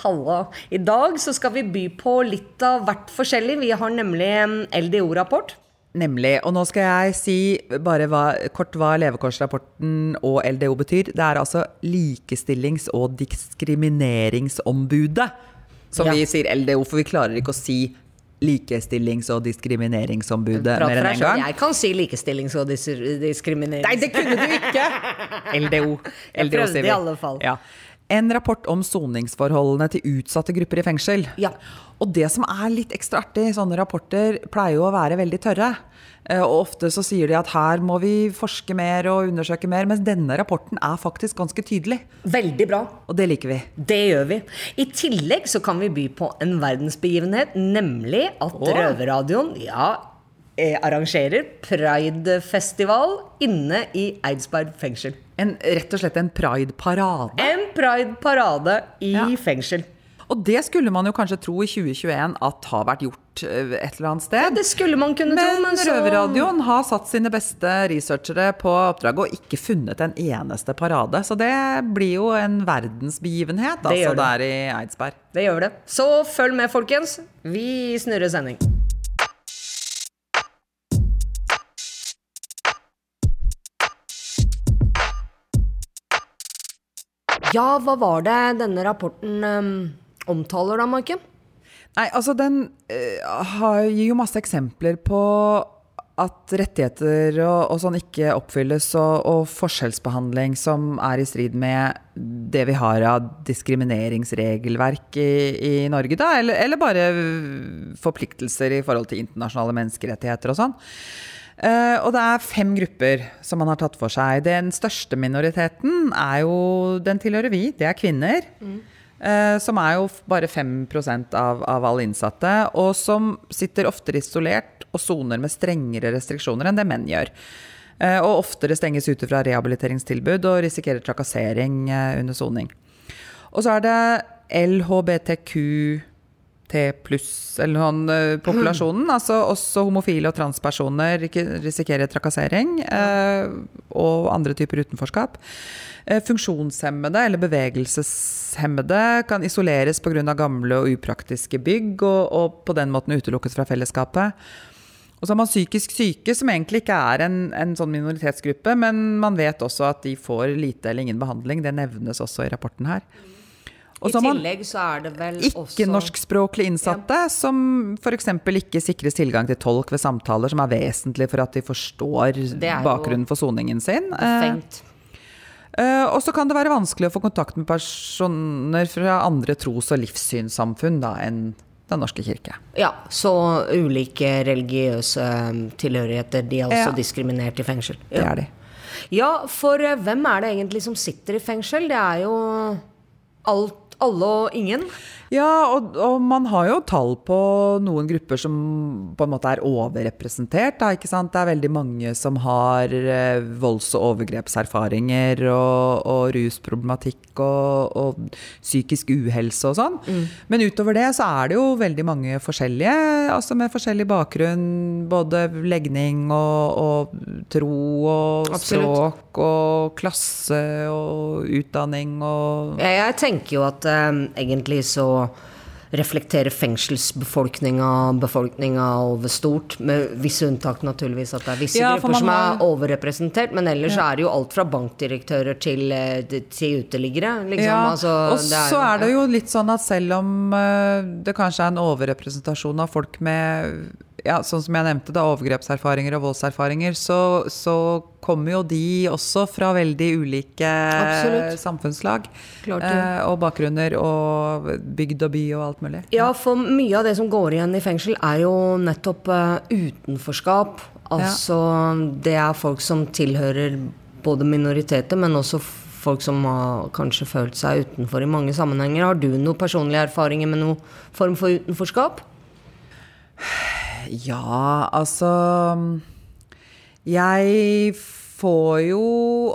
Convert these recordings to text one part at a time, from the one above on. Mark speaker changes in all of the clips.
Speaker 1: Halla. I dag så skal vi by på litt av hvert forskjellig. Vi har nemlig en LDO-rapport.
Speaker 2: Nemlig. Og nå skal jeg si bare hva, kort hva levekårsrapporten og LDO betyr. Det er altså Likestillings- og diskrimineringsombudet. Som
Speaker 1: Ja.
Speaker 2: vi sier LDO, for vi klarer ikke å si Likestillings- og diskrimineringsombudet mer enn én
Speaker 1: en
Speaker 2: gang.
Speaker 1: Jeg kan si likestillings- og dis diskriminerings...
Speaker 2: Nei, det kunne du ikke! LDO.
Speaker 1: Jeg prøvde i alle fall.
Speaker 2: Ja. En rapport om soningsforholdene til utsatte grupper i fengsel.
Speaker 1: Ja.
Speaker 2: Og det som er litt ekstra artig sånne rapporter, pleier jo å være veldig tørre. Eh, Og ofte så sier de at her må vi forske mer og undersøke mer, mens denne rapporten er faktisk ganske tydelig.
Speaker 1: Veldig bra.
Speaker 2: Og det liker vi.
Speaker 1: Det gjør vi. I tillegg så kan vi by på en verdensbegivenhet, nemlig at
Speaker 2: Åh.
Speaker 1: Røverradioen ja, arrangerer Pride-festival inne i Eidsberg fengsel.
Speaker 2: En, rett og slett en pride-parade.
Speaker 1: En Pride-parade i
Speaker 2: Ja.
Speaker 1: fengsel.
Speaker 2: Og det skulle man jo kanskje tro i 2021 at har vært gjort eh, et eller annet sted.
Speaker 1: Ja, Det skulle man kunne tro,
Speaker 2: Men
Speaker 1: men så
Speaker 2: Røverradioen har satt sine beste researchere på oppdraget og ikke funnet en eneste parade. Så det blir jo en verdensbegivenhet
Speaker 1: Det
Speaker 2: altså, der i Eidsberg.
Speaker 1: Det gjør det. Så følg med, folkens. Vi snurrer sending. Ja, hva var det denne rapporten um, omtaler da, Maiken?
Speaker 2: Nei, altså den uh, har, gir jo masse eksempler på at rettigheter og, og sånn ikke oppfylles, og, og forskjellsbehandling som er i strid med det vi har av diskrimineringsregelverk i, i Norge, da, eller, eller bare forpliktelser i forhold til internasjonale menneskerettigheter og sånn. Eh, og det er fem grupper som man har tatt for seg. Den største minoriteten er jo Den tilhører vi, det er kvinner. Eh, som er jo bare 5 av, av alle innsatte, og som sitter oftere isolert og soner med strengere restriksjoner enn det menn gjør. Eh, og oftere stenges ute fra rehabiliteringstilbud og risikerer trakassering under soning. Og så er det LHBTQT pluss, eller sånn, eh, populasjonen. Altså også homofile og transpersoner risikerer trakassering eh, og andre typer utenforskap. Eh, Funksjonshemmede eller bevegelseshemmede kan isoleres pga. gamle og upraktiske bygg, og, og på den måten utelukkes fra fellesskapet. Og så har man psykisk syke, som egentlig ikke er en, en sånn minoritetsgruppe, men man vet også at de får lite eller ingen behandling. Det nevnes også i rapporten her.
Speaker 1: I tillegg så er det vel
Speaker 2: ikke
Speaker 1: også
Speaker 2: norskspråklige innsatte, som f.eks. ikke sikres tilgang til tolk ved samtaler, som er vesentlig for at de forstår bakgrunnen for soningen sin. Eh,
Speaker 1: Fengt.
Speaker 2: Eh, og så kan det være vanskelig å få kontakt med personer fra andre tros- og livssynssamfunn da, enn Den norske kirke.
Speaker 1: Ja, så ulike religiøse um, tilhørigheter, de er også
Speaker 2: Ja.
Speaker 1: diskriminert i fengsel.
Speaker 2: Det er de.
Speaker 1: Ja, for eh, hvem er det egentlig som sitter i fengsel? Det er jo alt, alle og ingen.
Speaker 2: Ja, og, og man har jo tall på noen grupper som på en måte er overrepresentert. Da, ikke sant? Det er veldig mange som har eh, volds- og overgrepserfaringer og, og rusproblematikk og, og psykisk uhelse og sånn. Men utover det så er det jo veldig mange forskjellige, altså med forskjellig bakgrunn. Både legning og, og tro og
Speaker 1: Absolutt.
Speaker 2: språk og klasse og utdanning og
Speaker 1: Jeg, jeg tenker jo at um, egentlig så reflekterer fengselsbefolkninga befolkninga over stort, med visse unntak naturligvis. At det er visse
Speaker 2: Ja, grupper
Speaker 1: grupper som er overrepresentert, men ellers er det jo alt fra bankdirektører til, eh, til uteliggere. Liksom.
Speaker 2: Ja,
Speaker 1: altså,
Speaker 2: og
Speaker 1: det er
Speaker 2: så
Speaker 1: jo-
Speaker 2: er det jo litt sånn at selv om eh, det kanskje er en overrepresentasjon av folk med ja, sånn som jeg nevnte, da, overgrepserfaringer og voldserfaringer, så, så kommer jo de også fra veldig ulike
Speaker 1: Absolutt.
Speaker 2: samfunnslag.
Speaker 1: Klart ja.
Speaker 2: eh, og bakgrunner og bygd og by og alt mulig.
Speaker 1: Ja, for mye av det som går igjen i fengsel, er jo nettopp eh, utenforskap. Altså, det er folk som tilhører både minoriteter, men også folk som har kanskje følt seg utenfor i mange sammenhenger. Har du noen personlige erfaringer med noen form for utenforskap?
Speaker 2: Ja, altså Jeg får jo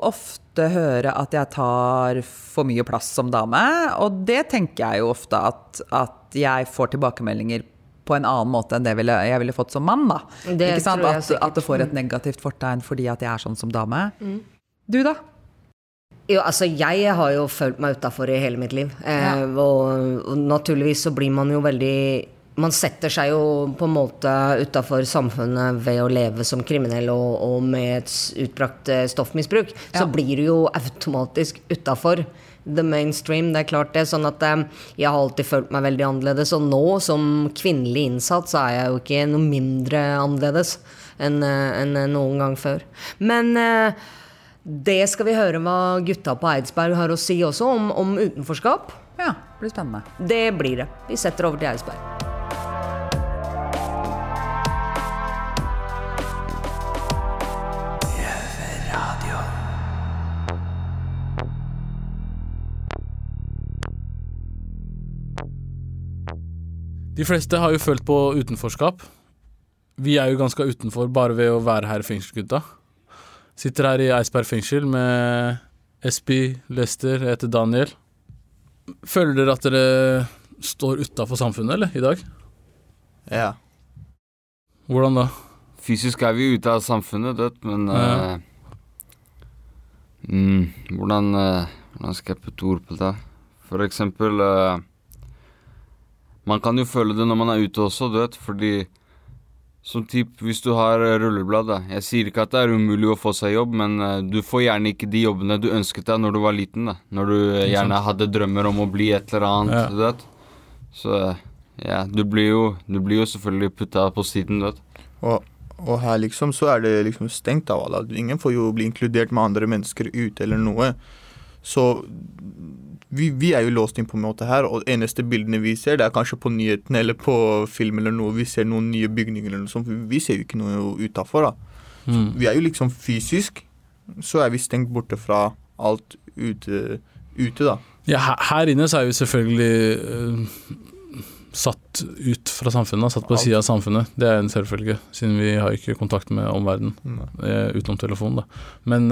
Speaker 2: ofte høre at jeg tar for mye plass som dame, og det tenker jeg jo ofte at, at jeg får tilbakemeldinger på en annen måte enn det ville, jeg ville fått som mann. da.
Speaker 1: Det
Speaker 2: Ikke sant? At, at det får et negativt fortegn fordi at jeg er sånn som dame. Du, da?
Speaker 1: Jo, altså jeg har jo følt meg utafor i hele mitt liv. Eh,
Speaker 2: Ja.
Speaker 1: og, og naturligvis så blir man jo veldig Man setter seg jo på en måte utafor samfunnet ved å leve som kriminell og, og med et utbrakt eh, stoffmisbruk.
Speaker 2: Ja.
Speaker 1: Så blir du jo automatisk utafor the mainstream. Det er klart det. Sånn at eh, jeg har alltid følt meg veldig annerledes. Og nå som kvinnelig innsatt så er jeg jo ikke noe mindre annerledes enn eh, enn noen gang før. Men det skal vi høre hva gutta på Eidsberg har å si også om, om utenforskap.
Speaker 2: Ja, det blir spennende.
Speaker 1: Det blir det. Vi setter over til Eidsberg.
Speaker 3: De fleste har jo følt på utenforskap. Vi er jo ganske utenfor bare ved å være her i fengsel, gutta. Sitter her i Eidsberg fengsel med Espi, Lester, jeg heter Daniel. Føler dere at dere står utafor samfunnet, eller, i dag?
Speaker 4: Ja.
Speaker 3: Hvordan da?
Speaker 4: Fysisk er vi ute av samfunnet, vet, men
Speaker 3: Ja.
Speaker 4: uh, mm, hvordan, uh, hvordan skal jeg putte ord på det? For eksempel eh, Man kan jo føle det når man er ute også, du vet, fordi som typ, hvis du har eh, rulleblad da. Jeg sier ikke at det er umulig å få seg jobb, men eh, du får gjerne ikke de jobbene du ønsket deg når du var liten. da Når du eh, gjerne hadde drømmer om å bli et eller annet,
Speaker 3: Ja.
Speaker 4: du vet. Så ja, du blir jo, du blir jo selvfølgelig putta på siden, du vet.
Speaker 5: Og, og her liksom så er det liksom stengt av alle. Ingen får jo bli inkludert med andre mennesker ute eller noe. Så vi, vi er jo låst inn på en måte her, og eneste bildene vi ser, det er kanskje på nyhetene eller på film eller noe. Vi ser noen nye bygninger eller noe sånt. Vi ser jo ikke noe utafor, da.
Speaker 3: Mm.
Speaker 5: Vi er jo liksom fysisk, så er vi stengt borte fra alt ute, ute da.
Speaker 3: Ja, her, inne så er vi selvfølgelig eh, satt ut fra samfunnet, satt på sida av samfunnet. Det er en selvfølge, siden vi har ikke kontakt med omverdenen eh, utenom telefonen. da. Men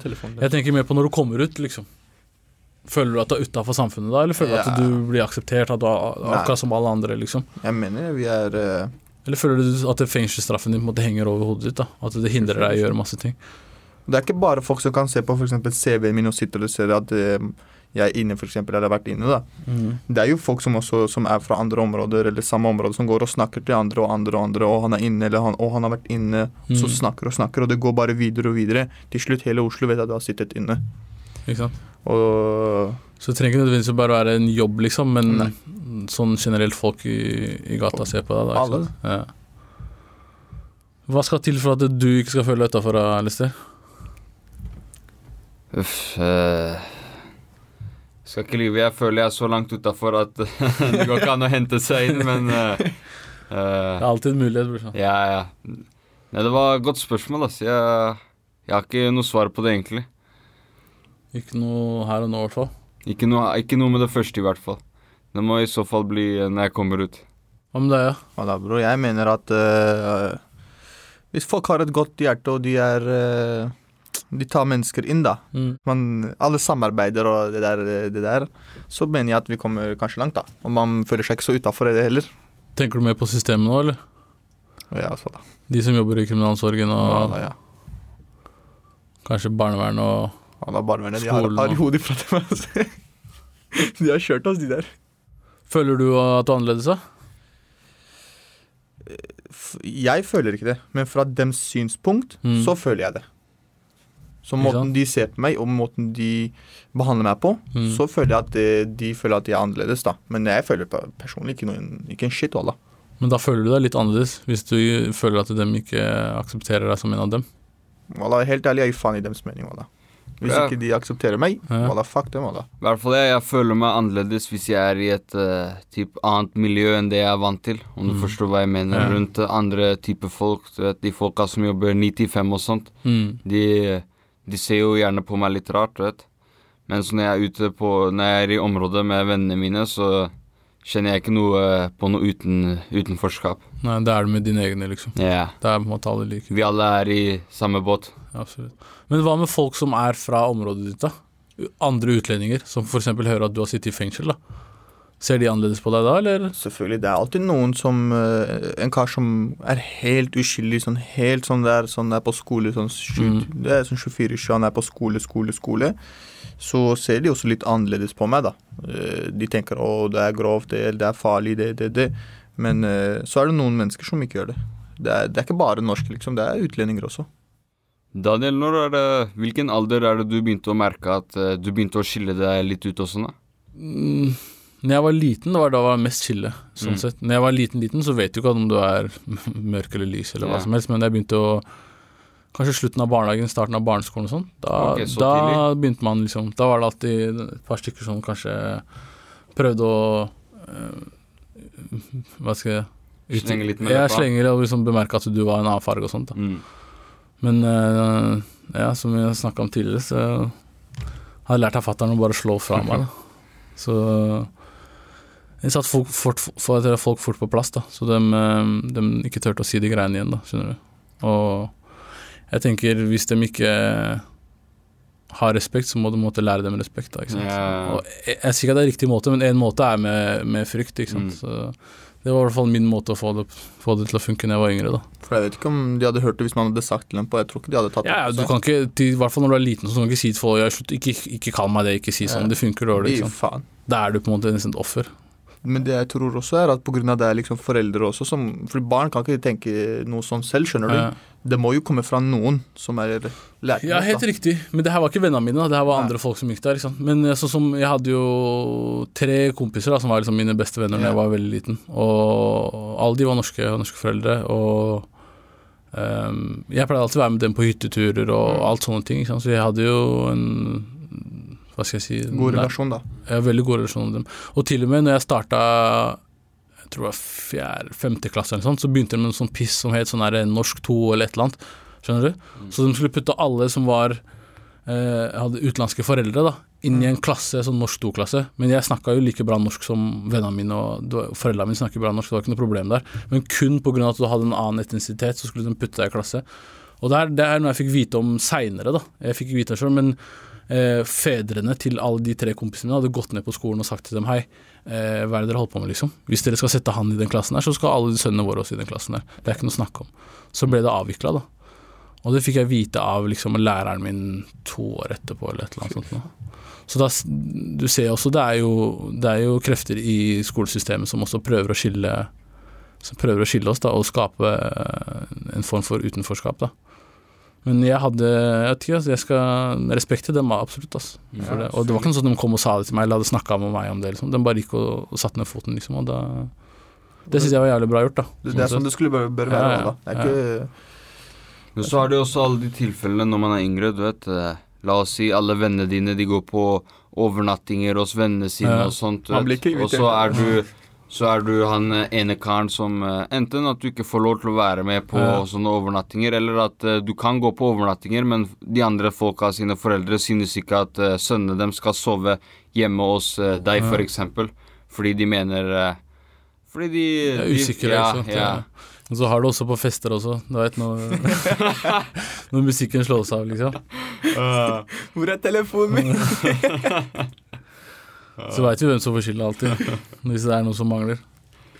Speaker 5: telefon.
Speaker 3: jeg tenker mer på når du kommer ut, liksom. Føler du at du er utafor samfunnet da, eller føler du at du blir akseptert, at du er akkurat som alle andre, liksom?
Speaker 5: Jeg mener vi er uh...
Speaker 3: Eller føler du at det fengselsstraffen din på en måte henger over hodet ditt? da? At det hindrer deg i å gjøre masse ting?
Speaker 5: Det er ikke bare folk som kan se på f.eks. CV-en min og sitter og ser at eh, jeg er inne, f.eks., eller har vært inne. da. Det er jo folk som også som er fra andre områder eller samme område, som går og snakker til andre og andre og andre, og han er inne, eller han, og han har vært inne, så
Speaker 3: Mm.
Speaker 5: snakker og snakker, og det går bare videre og videre. Til slutt hele Oslo vet at du har sittet inne.
Speaker 3: Ikke sant?
Speaker 5: Og
Speaker 3: Så det trenger ikke nødvendigvis bare være en jobb, liksom, men
Speaker 5: Nei.
Speaker 3: sånn generelt folk i, i gata ser på deg. Da,
Speaker 5: Alle.
Speaker 3: Ja. Hva skal til for at du ikke skal føle deg utafor, Alistair?
Speaker 4: Uff uh, Skal ikke lyve, jeg føler jeg er så langt utafor at det går ikke an å hente seg inn, men eh,
Speaker 3: Det
Speaker 4: eh,
Speaker 3: er alltid en mulighet. brorsan.
Speaker 4: Ja, ja. Nei, det var et godt spørsmål, altså. Jeg, jeg har ikke noe svar på det, egentlig.
Speaker 3: Ikke noe her og nå, i hvert fall.
Speaker 4: Ikke noe, ikke noe med det første, i hvert fall. Det må i så fall bli eh, når jeg kommer ut.
Speaker 3: Hva med deg, ja?
Speaker 5: ja da, bror, jeg mener at uh, hvis folk har et godt hjerte, og de er uh, De tar mennesker inn, da.
Speaker 3: Mm.
Speaker 5: Man, alle samarbeider og det der, det der. Så mener jeg at vi kommer kanskje langt, da. Og man føler seg ikke så utafor det heller.
Speaker 3: Tenker du mer på systemet nå, eller?
Speaker 5: Ja, så da.
Speaker 3: De som jobber i kriminalomsorgen
Speaker 5: Ja, da, ja.
Speaker 3: kanskje barnevern og
Speaker 5: Ja, da barnevernet, de har, har i hodet fra til meg. De har kjørt oss, de der.
Speaker 3: Føler du at du er annerledes, da?
Speaker 5: Jeg føler ikke det, men fra dems synspunkt
Speaker 3: Mm.
Speaker 5: så føler jeg det. Så måten de ser på meg, og måten de behandler meg på,
Speaker 3: Mm.
Speaker 5: så føler jeg at de, de føler at jeg er annerledes, da. Men jeg føler personlig ikke, noen, ikke en shit, wallah.
Speaker 3: Men da føler du deg litt annerledes, hvis du føler at de ikke aksepterer deg som en av dem.
Speaker 5: Wallah, helt ærlig, jeg gir faen i dems mening, wallah. Hvis
Speaker 4: Ja.
Speaker 5: ikke de aksepterer meg,
Speaker 3: Ja.
Speaker 5: wallah, fuck dem, wallah.
Speaker 4: I hvert fall jeg, jeg føler meg annerledes hvis jeg er i et uh, typ annet miljø enn det jeg er vant til, om du
Speaker 3: Mm.
Speaker 4: forstår hva jeg mener.
Speaker 3: Ja.
Speaker 4: Rundt eh, andre typer folk. Du vet, de folka som jobber 9 til 5 og sånt.
Speaker 3: Mm.
Speaker 4: De, de ser jo gjerne på meg litt rart, du vet. Mens når jeg er ute på Når jeg er i området med vennene mine, så kjenner jeg ikke noe eh, på noe uten, utenforskap.
Speaker 3: Nei, det er det med dine egne, liksom.
Speaker 4: Ja.
Speaker 3: Det er på en måte alle like.
Speaker 4: Vi alle er i samme båt.
Speaker 3: Absolutt. Men hva med folk som er fra området ditt, da? Andre utlendinger, som f.eks. hører at du har sittet i fengsel, da. Ser de annerledes på deg da, eller?
Speaker 5: Selvfølgelig. Det er alltid noen som eh, En kar som er helt uskyldig, sånn helt sånn der, sånn der på skole, sånn
Speaker 3: Mm.
Speaker 5: Det er sånn 24-7, han er på skole, skole, skole. Så ser de også litt annerledes på meg, da. Eh, De tenker 'å, det er grovt, det, det er farlig, det, det, det'. Men eh, så er det noen mennesker som ikke gjør det. Det er, det er ikke bare norske, liksom. Det er utlendinger også.
Speaker 4: Daniel, det, hvilken alder er det du begynte å merke at eh, du begynte å skille deg litt ut også? da?
Speaker 3: Mm, når jeg var liten, det var da jeg var mest skille. Sånn
Speaker 4: Mm.
Speaker 3: sett. Når jeg var liten, liten, så vet du ikke om du er mørk eller lys eller hva
Speaker 4: Ja.
Speaker 3: som helst, men da jeg begynte å Kanskje slutten av barnehagen, starten av barneskolen og sånn. Da,
Speaker 4: okay, så
Speaker 3: da begynte man liksom Da var det alltid et par stykker som kanskje prøvde å øh, Hva skal jeg
Speaker 4: Slenge litt med
Speaker 3: Ja,
Speaker 4: slenge
Speaker 3: slenger og liksom bemerke at du var en annen farge og sånt. da
Speaker 4: Mm.
Speaker 3: Men øh, ja, som vi snakka om tidligere, så har jeg lært av fatter'n å bare slå fra meg. Da. Så jeg satte folk fort, for folk fort på plass, da, så de, øh, de ikke turte å si de greiene igjen, da, skjønner du. Og jeg tenker hvis de ikke har respekt, så må du måtte lære dem respekt. Da, ikke sant?
Speaker 4: Ja.
Speaker 3: Og jeg, jeg sier ikke at det er riktig måte, men en måte er med, med frykt. Ikke sant?
Speaker 4: Mm.
Speaker 3: Så det var i hvert fall min måte å få det, få det til å funke da jeg var yngre. da
Speaker 5: For jeg vet ikke om de hadde hørt det hvis man hadde sagt til dem på Jeg tror ikke de hadde tatt
Speaker 3: Ja, ja,
Speaker 5: det
Speaker 3: du kan ikke, til, I hvert fall når du er liten, så kan du ikke si til folk ja, slutt, ikke, ikke kall meg det, ikke si sånn.
Speaker 5: Ja.
Speaker 3: Det funker dårlig.
Speaker 5: Liksom.
Speaker 3: Da er du på en måte nesten et offer.
Speaker 5: Men det jeg tror også er at pga. det er liksom foreldre også som For barn kan ikke tenke noe sånn selv, skjønner du.
Speaker 3: Ja.
Speaker 5: Det må jo komme fra noen som er lærte.
Speaker 3: Ja, helt
Speaker 5: da.
Speaker 3: riktig. Men det her var ikke vennene mine, det her var
Speaker 5: andre
Speaker 3: andre folk som gikk der. Liksom. Men sånn som jeg hadde jo tre kompiser da, som var liksom mine beste venner da
Speaker 5: Ja.
Speaker 3: jeg var veldig liten. Og alle de var norske, norske foreldre. Og um, jeg pleide alltid å være med dem på hytteturer og
Speaker 5: Mm.
Speaker 3: alt sånne ting. Så jeg hadde jo en Hva skal jeg si
Speaker 5: God relasjon, da.
Speaker 3: Ja, veldig god relasjon med dem. Og til og med når jeg starta jeg tror det var fjerde, femte klasse, eller sånt, så begynte de med en sånn piss som het sånn her norsk 2 eller et eller annet. Skjønner du? Så de skulle putte alle som var eh, hadde utenlandske foreldre, da, inn i en klasse, sånn norsk 2-klasse. Men jeg snakka jo like bra norsk som vennene mine, og foreldrene mine snakker bra norsk, det var ikke noe problem der. Men kun pga. at du hadde en annen etnisitet, så skulle de putte deg i klasse. Og det er, det er noe jeg fikk vite om seinere, da. Jeg fikk vite det sjøl, men eh, fedrene til alle de tre kompisene hadde gått ned på skolen og sagt til dem hei, eh, hva er det dere holder på med, liksom? Hvis dere skal sette han i den klassen der, så skal alle sønnene våre også i den klassen der. Det er ikke noe å snakke om. Så ble det avvikla, da. Og det fikk jeg vite av liksom, læreren min to år etterpå, eller et eller annet sånt. Da. Så da, du ser også, det er, jo, det er jo krefter i skolesystemet som også prøver å skille som prøver å skille oss da, og skape eh, en form for utenforskap. da. Men jeg hadde jeg vet ikke, altså, jeg skal respekt til dem, absolutt. Altså, for det. Og det var ikke noe sånn at de kom og sa det til meg, eller hadde snakka med meg om det. Liksom. De bare gikk og, og satte ned foten, liksom. Og da, det syns jeg var jævlig bra gjort, da.
Speaker 5: Det, det er sånn det skulle bør, bør være.
Speaker 3: Ja, ja,
Speaker 5: da. Det er ikke
Speaker 4: Men så er det jo også alle de tilfellene når man er yngre, du vet. eh, La oss si alle vennene dine de går på overnattinger hos vennene sine
Speaker 3: Ja.
Speaker 4: og sånt. du
Speaker 5: Man blir ikke
Speaker 4: Og så er du så er du han eh, ene karen som eh, enten at du ikke får lov til å være med på
Speaker 3: Ja.
Speaker 4: sånne overnattinger, eller at eh, du kan gå på overnattinger, men de andre folka sine foreldre synes ikke at uh, sønnene dem skal sove hjemme hos deg,
Speaker 3: Ja.
Speaker 4: for eksempel. Fordi de mener Fordi de,
Speaker 3: er
Speaker 4: de ja,
Speaker 3: ikke sant.
Speaker 4: Ja.
Speaker 3: Ja. Og så har du også på fester også, du veit når, når musikken slås av, liksom.
Speaker 5: Hvor er telefonen min?
Speaker 3: Så veit vi hvem som får skylda alltid, hvis det er noe som mangler.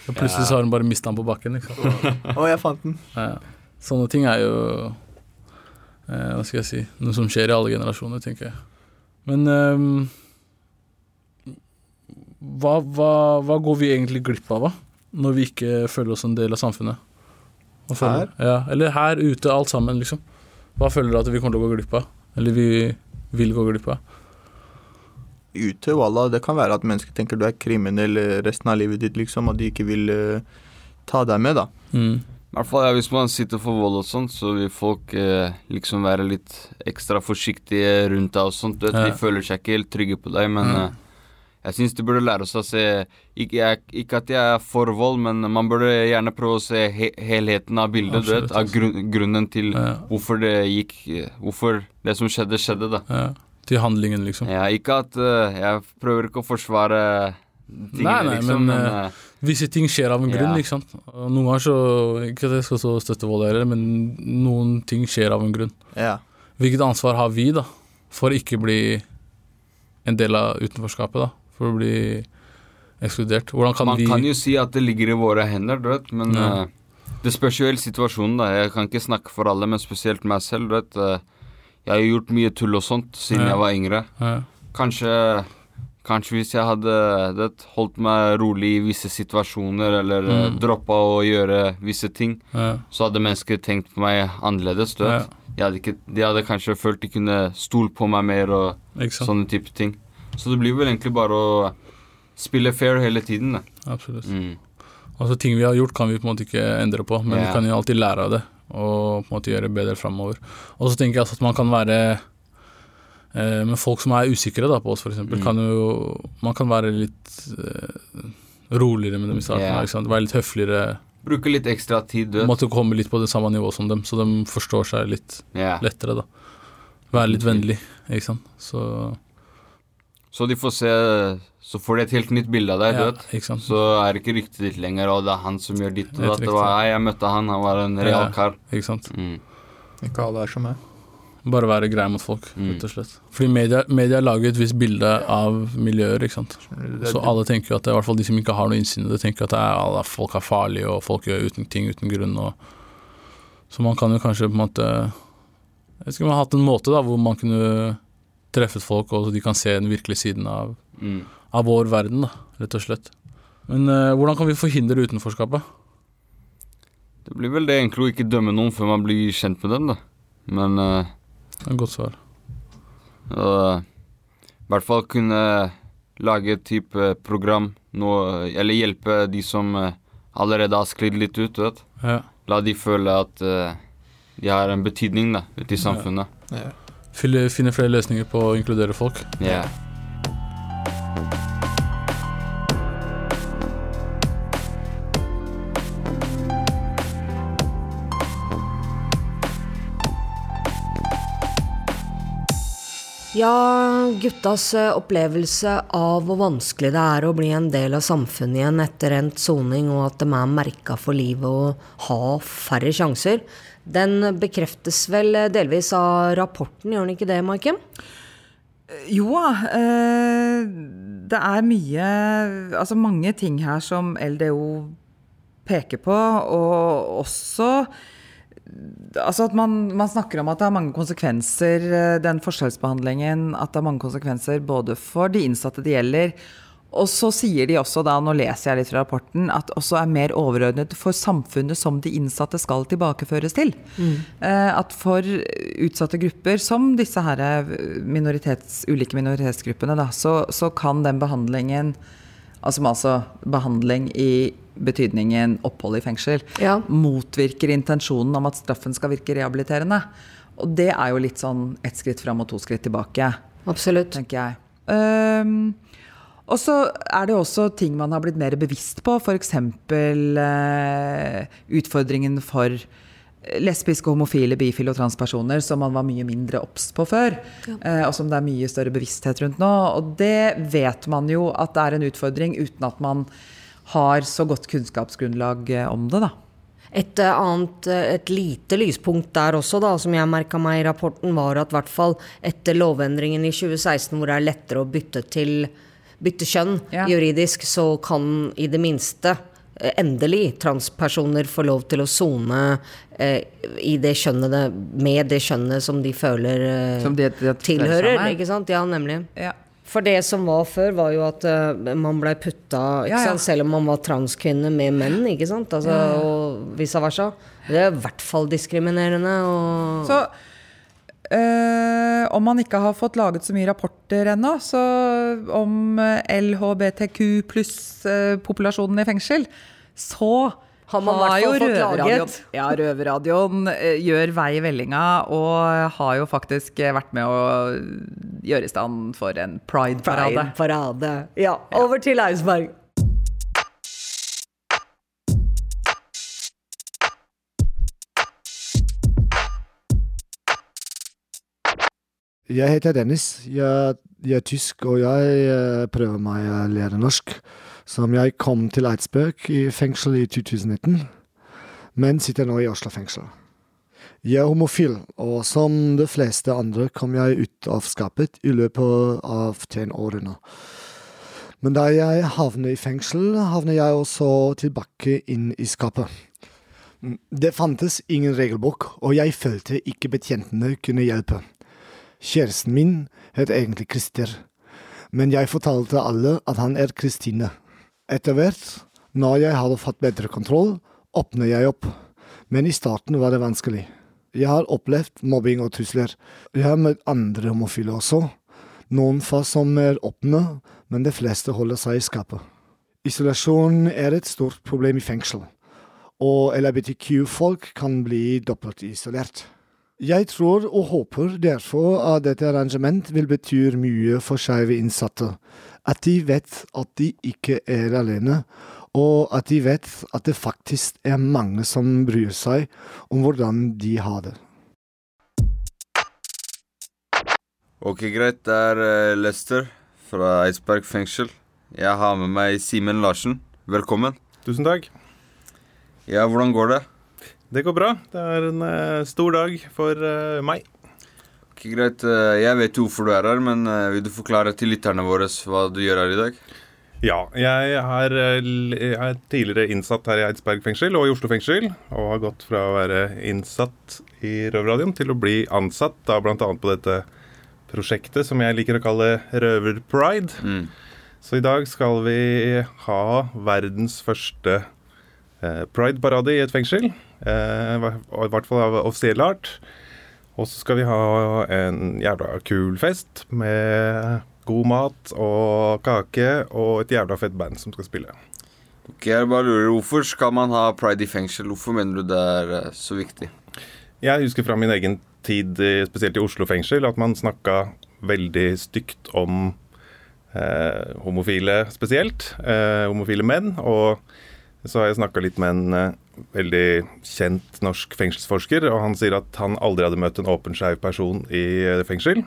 Speaker 3: Og plutselig så har hun bare mista den på bakken, liksom.
Speaker 5: Å, jeg fant den.
Speaker 3: Ja. Sånne ting er jo eh, Hva skal jeg si Noe som skjer i alle generasjoner, tenker jeg. Men ehm, hva, hva, hva går vi egentlig glipp av, da? Når vi ikke føler oss en del av samfunnet? Føler her? Ja, eller her ute, alt sammen, liksom. Hva føler du at vi kommer til å gå glipp av? Eller vi vil gå glipp av?
Speaker 5: Ute, wallah, det kan være at mennesker tenker du er kriminell eh, resten av livet ditt, liksom, og de ikke vil uh, ta deg med, da.
Speaker 3: Mm.
Speaker 4: I hvert fall ja, Hvis man sitter for vold og sånt, så vil folk eh, liksom være litt ekstra forsiktige rundt deg og sånt. Du vet,
Speaker 3: Ja.
Speaker 4: De føler seg ikke helt trygge på deg, men
Speaker 3: Mm.
Speaker 4: eh, jeg syns de burde lære oss å se ikke, jeg, ikke at jeg er for vold, men man burde gjerne prøve å se he helheten av bildet. du
Speaker 3: Absolutt,
Speaker 4: vet, Av grunn, grunnen til
Speaker 3: Ja.
Speaker 4: hvorfor det gikk Hvorfor det som skjedde, skjedde, da.
Speaker 3: Ja. Til handlingen, liksom.
Speaker 4: Ja, ikke at uh, Jeg prøver ikke å forsvare tingene,
Speaker 3: Nei, nei,
Speaker 4: liksom.
Speaker 3: men,
Speaker 4: Men,
Speaker 3: eh, Visse ting skjer av en grunn,
Speaker 4: Ja.
Speaker 3: ikke sant. Noen ganger så Ikke at jeg skal så støtte vold heller, men noen ting skjer av en grunn.
Speaker 5: Ja.
Speaker 3: Hvilket ansvar har vi, da, for å ikke bli en del av utenforskapet, da? For å bli ekskludert. Hvordan kan
Speaker 4: man
Speaker 3: vi
Speaker 4: kan jo si at det ligger i våre hender, du vet, men
Speaker 3: Ja.
Speaker 4: uh, det spørs jo helt situasjonen, da. Jeg kan ikke snakke for alle, men spesielt meg selv, du vet. eh, jeg har gjort mye tull og sånt siden
Speaker 3: Ja.
Speaker 4: jeg var yngre.
Speaker 3: ja,
Speaker 4: Kanskje Kanskje hvis jeg hadde det, holdt meg rolig i visse situasjoner, eller mm.
Speaker 3: Mm.
Speaker 4: droppa å gjøre visse ting,
Speaker 3: ja,
Speaker 4: så hadde mennesker tenkt på meg annerledes, du vet.
Speaker 3: Ja.
Speaker 4: De hadde kanskje følt de kunne stole på meg mer og sånne type ting. Så det blir vel egentlig bare å spille fair hele tiden, da.
Speaker 3: Absolutt.
Speaker 4: Mm.
Speaker 3: Altså Ting vi har gjort, kan vi på en måte ikke endre på, men
Speaker 4: Ja.
Speaker 3: vi kan jo alltid lære av det og på en måte gjøre bedre framover. Og så tenker jeg at man kan være eh, med folk som er usikre da, på oss, f.eks.
Speaker 4: Mm.
Speaker 3: Kan jo, man kan være litt eh, roligere med dem i starten. Yeah. Være litt høfligere.
Speaker 4: Bruke litt ekstra tid, du.
Speaker 3: Måtte komme litt på det samme nivået som dem, så de forstår seg litt
Speaker 4: yeah.
Speaker 3: lettere. da Være litt vennlig, ikke sant. Så
Speaker 4: Så de får se Så får de et helt nytt bilde av deg,
Speaker 3: ja,
Speaker 4: du vet. Så er det ikke ryktet ditt lenger, og det er han som gjør ditt og
Speaker 3: at
Speaker 4: datt. Det var Hei, jeg møtte han, han var en real
Speaker 3: Ja. Ikke sant.
Speaker 4: Mm.
Speaker 5: Ikke alle er som meg.
Speaker 3: Bare være grei mot folk,
Speaker 4: Mm.
Speaker 3: rett og slett. Fordi media, media lager et visst bilde av miljøer, ikke sant. Så alle tenker jo at det, i hvert fall de som ikke har noe innsyn i det, tenker at det er, alle, folk er farlige, og folk gjør uten ting uten grunn. Og, så man kan jo kanskje på en måte Jeg vet ikke om man har hatt en måte da, hvor man kunne treffet folk, og så de kan se den virkelige siden av,
Speaker 4: Mm.
Speaker 3: av vår verden, da, rett og slett. Men uh, hvordan kan vi forhindre utenforskapet?
Speaker 4: Det blir vel det egentlig å ikke dømme noen før man blir kjent med dem, da. Men uh,
Speaker 3: Det er et godt svar.
Speaker 4: Uh, i hvert fall kunne lage et type program noe, eller hjelpe de som eh, allerede har sklidd litt ut, du vet.
Speaker 3: Ja.
Speaker 4: La de føle at uh, de har en betydning da, ute i samfunnet.
Speaker 5: Ja.
Speaker 3: Fylle, finne flere løsninger på å inkludere folk.
Speaker 4: Ja.
Speaker 1: Ja, guttas eh, opplevelse av hvor vanskelig det er å bli en del av samfunnet igjen etter endt soning, og at de er merka for livet og har færre sjanser, den bekreftes vel delvis av rapporten, gjør den ikke det, Maiken?
Speaker 2: Jo da. Eh, det er mye Altså mange ting her som LDO peker på, og også Altså at man, man snakker om at det har mange konsekvenser, eh, den forskjellsbehandlingen. At det har mange konsekvenser både for de innsatte det gjelder. Og så sier de også da, nå leser jeg litt fra rapporten, at også er mer overordnet for samfunnet som de innsatte skal tilbakeføres til. Mm. At for utsatte grupper, som disse her eh, minoritets, ulike minoritetsgruppene, da, så, så kan den behandlingen Altså, altså behandling i betydningen opphold i fengsel,
Speaker 1: Ja.
Speaker 2: motvirker intensjonen om at straffen skal virke rehabiliterende. Og det er jo litt sånn ett skritt fram og to skritt tilbake,
Speaker 1: Absolutt.
Speaker 2: tenker jeg. Ehm, og så er det også ting man har blitt mer bevisst på, f.eks. Eh, utfordringen for lesbiske, homofile, bifile og transpersoner, som man var mye mindre obs på før. eh, og som det er mye større bevissthet rundt nå. Og det vet man jo at det er en utfordring, uten at man har så godt kunnskapsgrunnlag eh, om det, da.
Speaker 1: Et eh, annet, eh, et lite lyspunkt der også, da, som jeg merka meg i rapporten, var at i hvert fall etter lovendringen i 2016, hvor det er lettere å bytte til bytte kjønn
Speaker 2: Ja.
Speaker 1: juridisk, så kan i det minste eh, endelig transpersoner få lov til å sone eh, i det kjønnet med det kjønnet som de føler eh,
Speaker 2: Som det, det, det,
Speaker 1: tilhører. Ikke sant? Ja, nemlig.
Speaker 2: Ja.
Speaker 1: For det som var før, var jo at uh, man blei putta
Speaker 2: Ja, ja.
Speaker 1: Selv om man var transkvinne med menn, ikke sant? Altså, Og vice versa. Det er i hvert fall diskriminerende. Og
Speaker 2: Så eh, om man ikke har fått laget så mye rapporter ennå, så om eh, LHBTQ pluss-populasjonen i fengsel, så
Speaker 1: Har man fall
Speaker 2: jo
Speaker 1: fått
Speaker 2: Røverradioen-. Ja, Røverradioen eh, gjør vei i vellinga, og har jo faktisk eh, vært med å gjøre i stand for en pride-parade.
Speaker 1: Pride-parade. Ja, over til Eidsberg.
Speaker 6: Jeg heter Dennis. Jeg, jeg er tysk, og jeg eh, prøver meg å lære norsk. Som jeg kom til Eidsberg i fengsel i 2019, men sitter nå i Oslo fengsel. Jeg er homofil, og som de fleste andre kom jeg ut av skapet i løpet av tenårene. Men da jeg havnet i fengsel, havnet jeg også tilbake inn i skapet. Det fantes ingen regelbok, og jeg følte ikke betjentene kunne hjelpe. Kjæresten min het egentlig Christer, men jeg fortalte alle at han er Kristine. Etter hvert, når jeg hadde fått bedre kontroll, åpnet jeg opp, men i starten var det vanskelig. Jeg har opplevd mobbing og trusler. Jeg har møtt andre homofile også. Noen få som er åpne, men de fleste holder seg i skapet. Isolasjon er et stort problem i fengsel, og LHBTQ-folk kan bli dobbelt isolert. Jeg tror og håper derfor at dette arrangement vil bety mye for skeive innsatte. At de vet at de ikke er alene, og at de vet at det faktisk er mange som bryr seg om hvordan de har det.
Speaker 4: Ok, greit. Det er eh, Lester fra Eidsberg fengsel. Jeg har med meg Simen Larsen. Velkommen.
Speaker 7: Tusen takk.
Speaker 4: Ja, hvordan går det?
Speaker 7: Det går bra. Det er en uh, stor dag for uh, meg.
Speaker 4: Ok, greit. Eh, Jeg vet jo hvorfor du er her, men vil du forklare til lytterne våre hva du gjør her i dag?
Speaker 7: Ja, jeg er, jeg er tidligere innsatt her i Eidsberg fengsel og i Oslo fengsel. Og har gått fra å være innsatt i Røverradioen til å bli ansatt, da bl.a. på dette prosjektet som jeg liker å kalle Røverpride.
Speaker 4: Mm.
Speaker 7: Så i dag skal vi ha verdens første eh, Pride-parade i et fengsel. Eh, I hvert fall av offisiell art. Og så skal vi ha en jævla kul fest med god mat og kake og et jævla fett band som skal spille.
Speaker 4: Ok, jeg bare lurer, Hvorfor skal man ha pride i fengsel? Hvorfor mener du det er eh, så viktig?
Speaker 7: Jeg husker fra min egen tid, spesielt i Oslo fengsel, at man snakka veldig stygt om eh, homofile spesielt. Eh, homofile menn. Og så har jeg snakka litt med en eh, veldig kjent norsk fengselsforsker, og han sier at han aldri hadde møtt en åpen skeiv person i eh, fengsel.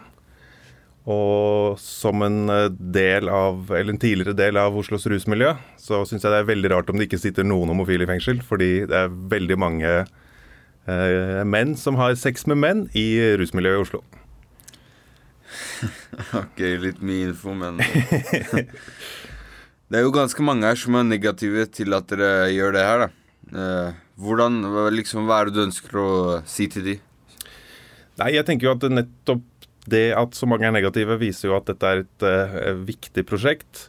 Speaker 7: Og som en eh, del av, eller en tidligere del av Oslos rusmiljø, så syns jeg det er veldig rart om det ikke sitter noen homofile i fengsel, fordi det er veldig mange eh, menn som har sex med menn i rusmiljøet i Oslo.
Speaker 4: Ok, litt mye info, men Det er jo ganske mange her som er negative til at dere gjør det her, da. Eh, hvordan, liksom, hva er det du ønsker å si til de?
Speaker 7: Nei, jeg tenker jo at nettopp det at så mange er negative, viser jo at dette er et uh, viktig prosjekt.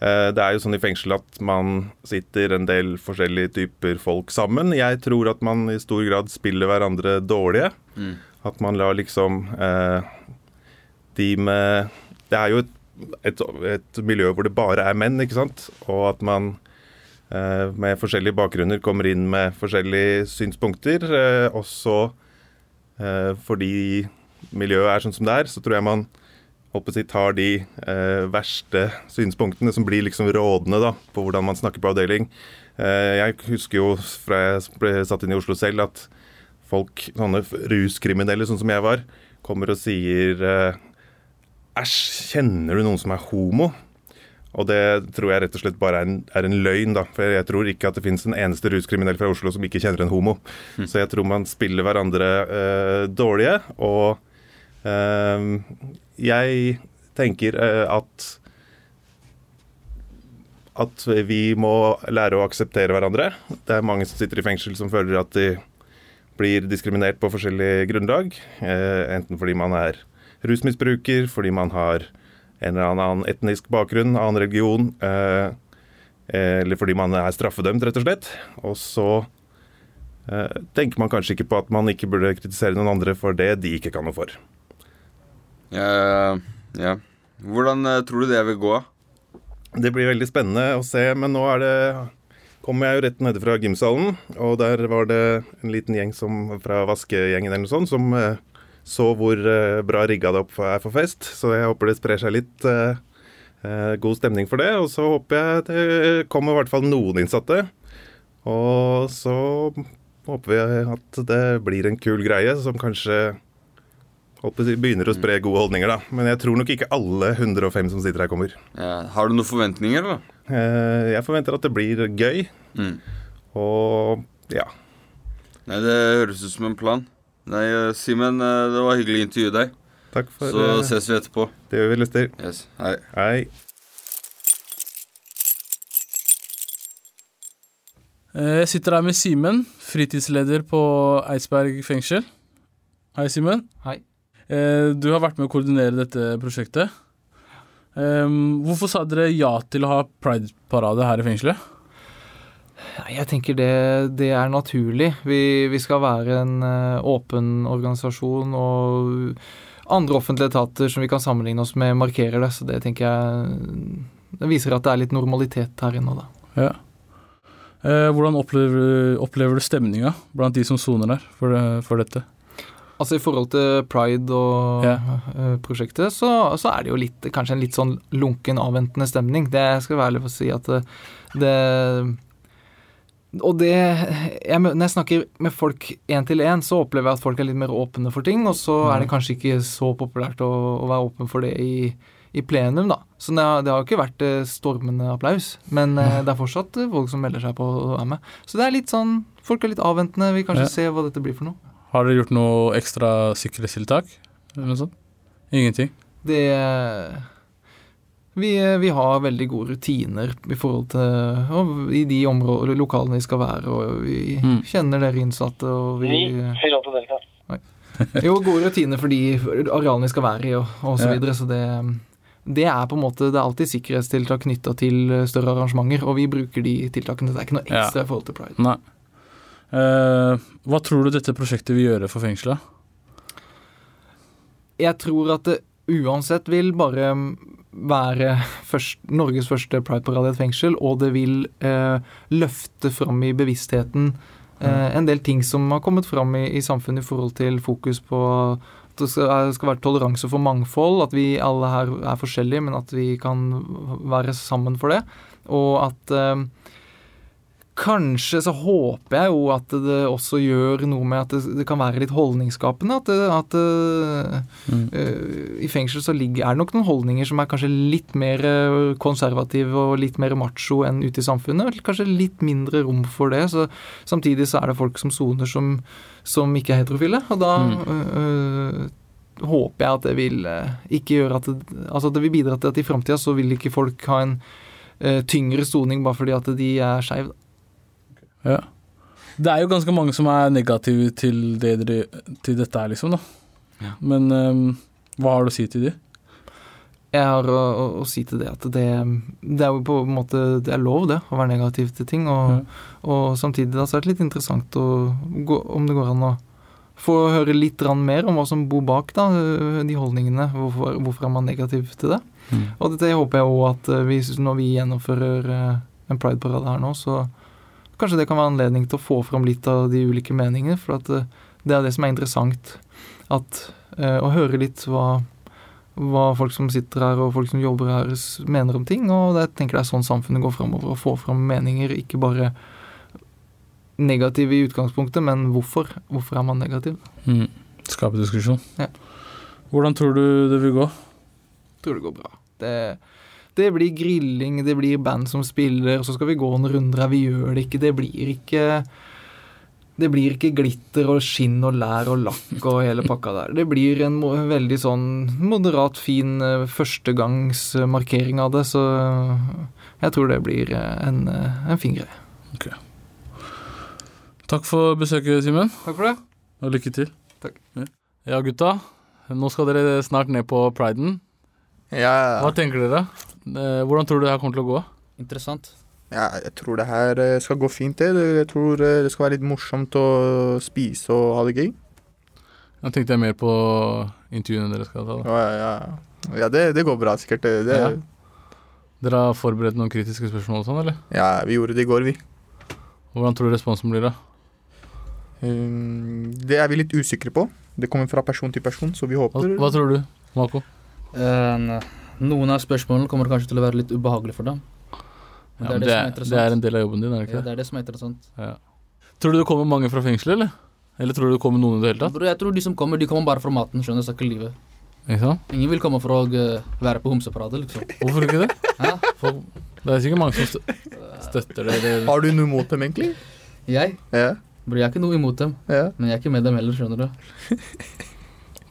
Speaker 7: Uh, det er jo sånn i fengsel at man sitter en del forskjellige typer folk sammen. Jeg tror at man i stor grad spiller hverandre dårlige.
Speaker 4: Mm.
Speaker 7: At man lar liksom uh, de med Det er jo et, et, et miljø hvor det bare er menn, ikke sant? Og at man med forskjellige bakgrunner kommer inn med forskjellige synspunkter. Eh, også eh, fordi miljøet er sånn som det er, så tror jeg man håper tar de eh, verste synspunktene som blir liksom rådende da, på hvordan man snakker på avdeling. Eh, jeg husker jo fra jeg ble satt inn i Oslo selv, at folk, sånne ruskriminelle sånn som jeg var, kommer og sier eh, Æsj, kjenner du noen som er homo? Og det tror jeg rett og slett bare er en, er en løgn, da. For jeg tror ikke at det finnes en eneste ruskriminell fra Oslo som ikke kjenner en homo. Så jeg tror man spiller hverandre eh, dårlige. Og eh, jeg tenker eh, at at vi må lære å akseptere hverandre. Det er mange som sitter i fengsel som føler at de blir diskriminert på forskjellig grunnlag. Enten fordi man er rusmisbruker, fordi man har en eller annen etnisk bakgrunn, annen religion, eh, eller fordi man er straffedømt, rett og slett. Og så eh, tenker man kanskje ikke på at man ikke burde kritisere noen andre for det de ikke kan noe for.
Speaker 4: Ja, ja. Hvordan eh, tror du det vil gå?
Speaker 7: Det blir veldig spennende å se, men nå er det kommer jeg jo rett nede fra gymsalen, og der var det en liten gjeng som, fra vaskegjengen eller noe sånt, som eh, så hvor eh, bra rigga det opp er for fest. Så jeg håper det sprer seg litt eh, eh, god stemning for det. Og så håper jeg det kommer i hvert fall noen innsatte. Og så håper vi at det blir en kul greie som kanskje begynner å spre gode holdninger, da. Men jeg tror nok ikke alle 105 som sitter her, kommer.
Speaker 4: Ja. Har du noen forventninger, eller?
Speaker 7: Jeg forventer at det blir gøy,
Speaker 4: Mm.
Speaker 7: og ja.
Speaker 4: Nei, det høres ut som en plan. Nei, eh, Simen, eh, det var hyggelig å intervjue deg.
Speaker 7: Takk for
Speaker 4: Så
Speaker 7: det.
Speaker 4: ses vi etterpå.
Speaker 7: det gjør vi, Lester.
Speaker 4: Yes. Hei.
Speaker 7: Hei.
Speaker 3: Eh, Jeg sitter her med Simen, fritidsleder på Eidsberg fengsel. Hei, Simen.
Speaker 8: Hei.
Speaker 3: Eh, Du har vært med å koordinere dette prosjektet. Hvorfor sa dere ja til å ha prideparade her i fengselet?
Speaker 8: Jeg tenker det, det er naturlig. Vi, vi skal være en eh, åpen organisasjon, og andre offentlige etater som vi kan sammenligne oss med, markerer det. Så det tenker jeg Det viser at det er litt normalitet her inne, da.
Speaker 3: Ja. Eh, Hvordan opplever, opplever du stemninga blant de som soner der for, for dette?
Speaker 8: Altså I forhold til pride og eh, prosjektet, så, så er det jo litt, kanskje en litt sånn lunken, avventende stemning. Det skal være ærlig for å si at det, det Og det jeg, Når jeg snakker med folk én til én, så opplever jeg at folk er litt mer åpne for ting, og så er det kanskje ikke så populært å, å være åpen for det i, i plenum, da. Så det har, det har ikke vært eh, stormende applaus, men eh, det er fortsatt eh, folk som melder seg på å være med. Så det er litt sånn Folk er litt avventende, vil kanskje
Speaker 3: Ja.
Speaker 8: se hva dette blir for noe.
Speaker 3: Har dere gjort noe ekstra sikkerhetstiltak? Eller noe sånt? Ingenting?
Speaker 8: Det vi, vi har veldig gode rutiner i forhold til og i de områder, lokalene vi skal være, og vi
Speaker 3: Mm.
Speaker 8: kjenner dere innsatte, og vi
Speaker 9: Piloto Delta.
Speaker 8: Jo, gode rutiner for de arealene vi skal være i, og, og så
Speaker 3: Ja.
Speaker 8: videre. Så det, det er på en måte Det er alltid sikkerhetstiltak knytta til større arrangementer, og vi bruker de tiltakene. Det er ikke noe ekstra i forhold til pride.
Speaker 3: Nei. Uh, hva tror du dette prosjektet vil gjøre for fengselet?
Speaker 8: Jeg tror at det uansett vil bare være først, Norges første prideparade i et fengsel, og det vil eh, løfte fram i bevisstheten eh, en del ting som har kommet fram i, i samfunnet i forhold til fokus på at det skal, er- skal være toleranse for mangfold, at vi alle her er forskjellige, men at vi kan være sammen for det. Og at eh, Kanskje så håper jeg jo at det også gjør noe med at det, det kan være litt holdningsskapende. At, det, at det,
Speaker 3: Mm.
Speaker 8: uh, i fengsel så ligger, er det nok noen holdninger som er kanskje litt mer eh, konservative og litt mer macho enn ute i samfunnet. Kanskje litt mindre rom for det. Så samtidig så er det folk som soner som, som ikke er heterofile. Og da øh, håper jeg at det vil ikke gjøre at Altså at det vil bidra til at i framtida så vil ikke folk ha en uh, tyngre soning bare fordi at de er skeive.
Speaker 3: Ja. Det er jo ganske mange som er negative til, det dere, til dette her, liksom. da.
Speaker 8: Ja.
Speaker 3: Men um, hva har du å si til de?
Speaker 8: Jeg har å, å, å si til det at det, det er jo på en måte Det er lov, det, å være negativ til ting. Og, og samtidig da, så er det litt interessant å gå, om det går an å få høre litt mer om hva som bor bak da, de holdningene. Hvorfor, hvorfor er man negativ til det?
Speaker 3: Mm.
Speaker 8: Og dette håper jeg òg at eh, vi, når vi gjennomfører eh, en prideparade her nå, så kanskje det kan være anledning til å få fram litt av de ulike meningene. For at eh, det er det som er interessant. At, eh, å høre litt hva, hva folk som sitter her og folk som jobber her mener om ting. Og jeg tenker det er sånn samfunnet går framover. Å få fram meninger, ikke bare negative i utgangspunktet, men hvorfor. Hvorfor er man negativ?
Speaker 3: Mm. Skape diskusjon.
Speaker 8: Ja.
Speaker 3: Hvordan tror du det vil gå?
Speaker 8: Tror det går bra. Det, det blir grilling, det blir band som spiller, så skal vi gå noen runder her. Vi gjør det ikke. Det blir ikke det blir ikke glitter og skinn og lær og lakk og hele pakka der. Det blir en veldig sånn moderat, fin eh, førstegangsmarkering av det, så jeg tror det blir eh, en, eh, en fin greie.
Speaker 3: Takk for besøket, Simen.
Speaker 8: Takk for det.
Speaker 3: Og lykke til.
Speaker 8: Takk.
Speaker 3: Ja. ja, gutta. Nå skal dere snart ned på priden.
Speaker 5: Ja,
Speaker 3: Hva tenker dere? Eh, Hvordan tror du det her kommer til å gå?
Speaker 10: Interessant.
Speaker 5: ja, jeg tror det her eh, skal gå fint, det. Jeg tror eh, det skal være litt morsomt å spise og ha det gøy.
Speaker 3: Jeg tenkte jeg mer på intervjuene dere skal ta. da.
Speaker 5: Ja, ja, ja. ja det, det går bra, sikkert. Det, det,
Speaker 3: Ja. Dere har forberedt noen kritiske spørsmål og sånn, eller?
Speaker 5: ja, vi gjorde det i går, vi.
Speaker 3: Hvordan tror du responsen blir, da?
Speaker 5: Um, det er vi litt usikre på. Det kommer fra person til person, så vi håper
Speaker 3: hva tror du, Mako?
Speaker 10: Eh, noen av spørsmålene kommer kanskje til å være litt ubehagelige for dem. Men
Speaker 3: Ja, men det, er, det er en del av jobben din, er det ikke det?
Speaker 10: det er det som er interessant.
Speaker 3: Ja. Tror du det kommer mange fra fengselet, eller? Eller tror du det kommer noen i det hele tatt?
Speaker 10: Jeg tror de som kommer, de kommer bare fra maten. Skjønner du, så er ikke livet.
Speaker 3: Ikke sant?
Speaker 10: Ingen vil komme for å eh, være på homseparadet, liksom.
Speaker 3: Hvorfor ikke det?
Speaker 10: Ja.
Speaker 3: For det er sikkert mange som støtter det. Eller
Speaker 5: Har du noe imot dem, egentlig?
Speaker 10: Jeg?
Speaker 5: Ja.
Speaker 10: Bro, jeg er ikke noe imot dem.
Speaker 5: Ja.
Speaker 10: Men jeg er ikke med dem heller, skjønner du.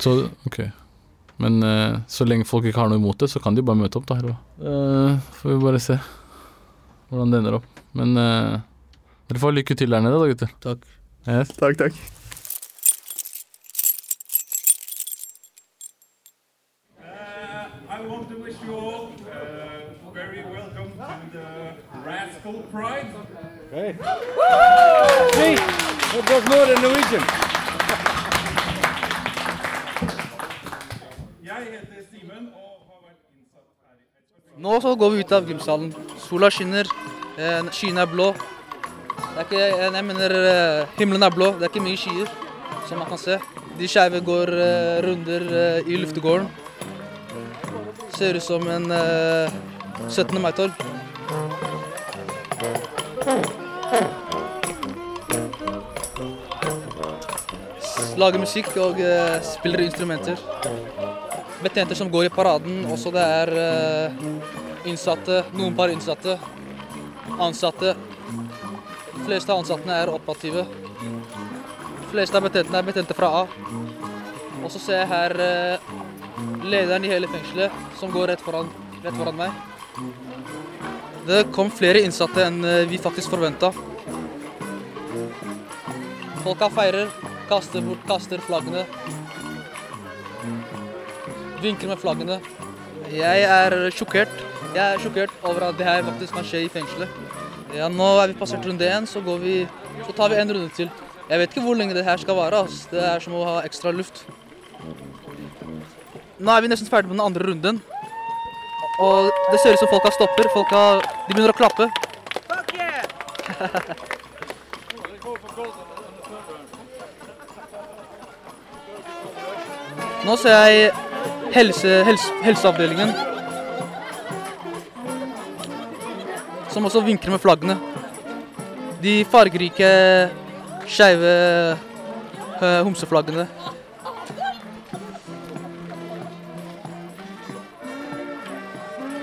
Speaker 3: Så, ok. Men uh, så lenge folk ikke har noe imot det, så kan de bare møte opp, da. Eller? Eh, får vi bare se hvordan det ender opp. Men uh, dere får lykke til der nede, da, gutter.
Speaker 10: Takk.
Speaker 3: Yes.
Speaker 5: Takk, takk.
Speaker 9: Hey. Woo! to wish you all uh, very welcome to the Rascal Pride.
Speaker 11: Okay. See, that was more than Norwegian.
Speaker 12: Nå så går vi ut av gymsalen. Sola skinner, eh, skyene er blå. Det er ikke, jeg jeg mener eh, himmelen er blå, det er ikke mye skyer, som man kan se. De skeive går eh, runder eh, i luftegården. Ser ut som en eh, 17. mai-torg. Lager musikk og eh, spiller instrumenter. Betjenter som går i paraden, også det er eh, innsatte, noen par innsatte, ansatte. De fleste av ansattene er operative. De fleste av betjentene er betjente fra A. Og så ser jeg her eh, lederen i hele fengselet som går rett foran, rett foran meg. Det kom flere innsatte enn eh, vi faktisk forventa. Folka feirer, kaster bort, kaster flaggene. Vinker med flaggene. Jeg er sjokkert. Jeg er sjokkert over at det her faktisk kan skje i fengselet. Ja, nå er vi passert runde én, så, går vi, så tar vi en runde til. Jeg vet ikke hvor lenge det her skal vare. Altså. Det er som å ha ekstra luft. Nå er vi nesten ferdig med den andre runden. Og det ser ut som folka stopper. Folka, de begynner å klappe. Nå ser jeg helse, helse, helseavdelingen. Som også vinker med flaggene. De fargerike, skeive eh, homseflaggene.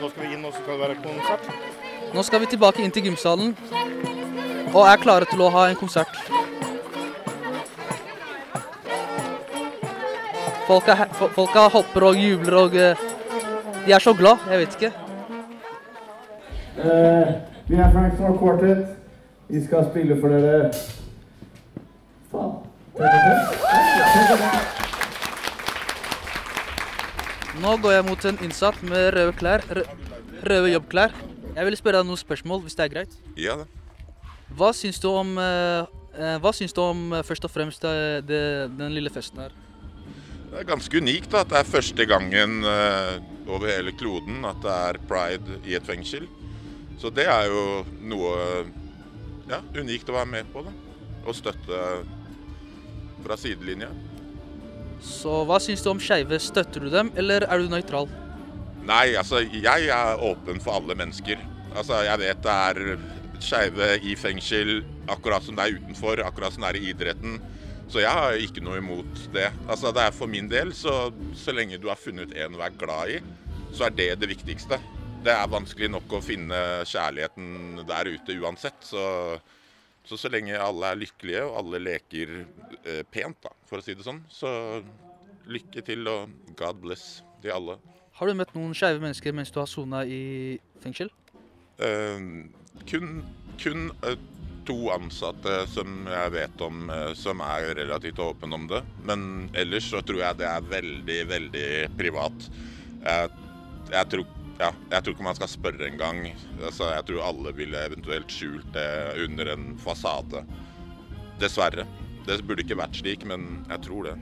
Speaker 13: Nå skal vi inn, og så skal det være konsert.
Speaker 12: Nå skal vi tilbake inn til gymsalen og er klare til å ha en konsert. Folka, folka hopper og jubler og eh, De er så glad. Jeg vet ikke.
Speaker 14: Uh, vi er Frank Snow Quartet. Vi skal spille for dere Faen.
Speaker 12: Nå går jeg mot en innsatt med røde klær. rø- Røde jobbklær. Jeg vil spørre deg noen spørsmål, hvis det er greit.
Speaker 15: Ja da.
Speaker 12: Hva syns du om, uh, eh, hva syns du om uh, først og fremst eh, det, den lille festen her?
Speaker 15: Det er ganske unikt da, at det er første gangen eh, over hele kloden at det er pride i et fengsel. Så det er jo noe ja, unikt å være med på. da. Og støtte fra sidelinja.
Speaker 12: Så hva syns du om skeive? Støtter du dem, eller er du nøytral?
Speaker 15: Nei, altså jeg er åpen for alle mennesker. Altså jeg vet det er skeive i fengsel akkurat som det er utenfor, akkurat som det er i idretten. Så jeg har ikke noe imot det. Altså det er For min del, så, så lenge du har funnet en å være glad i, så er det det viktigste. Det er vanskelig nok å finne kjærligheten der ute uansett. Så så, så lenge alle er lykkelige og alle leker eh, pent, da, for å si det sånn, så lykke til og God bless de alle.
Speaker 12: Har du møtt noen skeive mennesker mens du har sona i fengsel?
Speaker 15: Eh, kun kun eh, to ansatte som jeg vet om eh, som er relativt åpne om det. Men ellers så tror jeg det er veldig, veldig privat. Jeg, jeg, tror, ja, jeg tror ikke man skal spørre engang. Altså, jeg tror alle ville eventuelt skjult det under en fasade. Dessverre. Det burde ikke vært slik, men jeg tror det.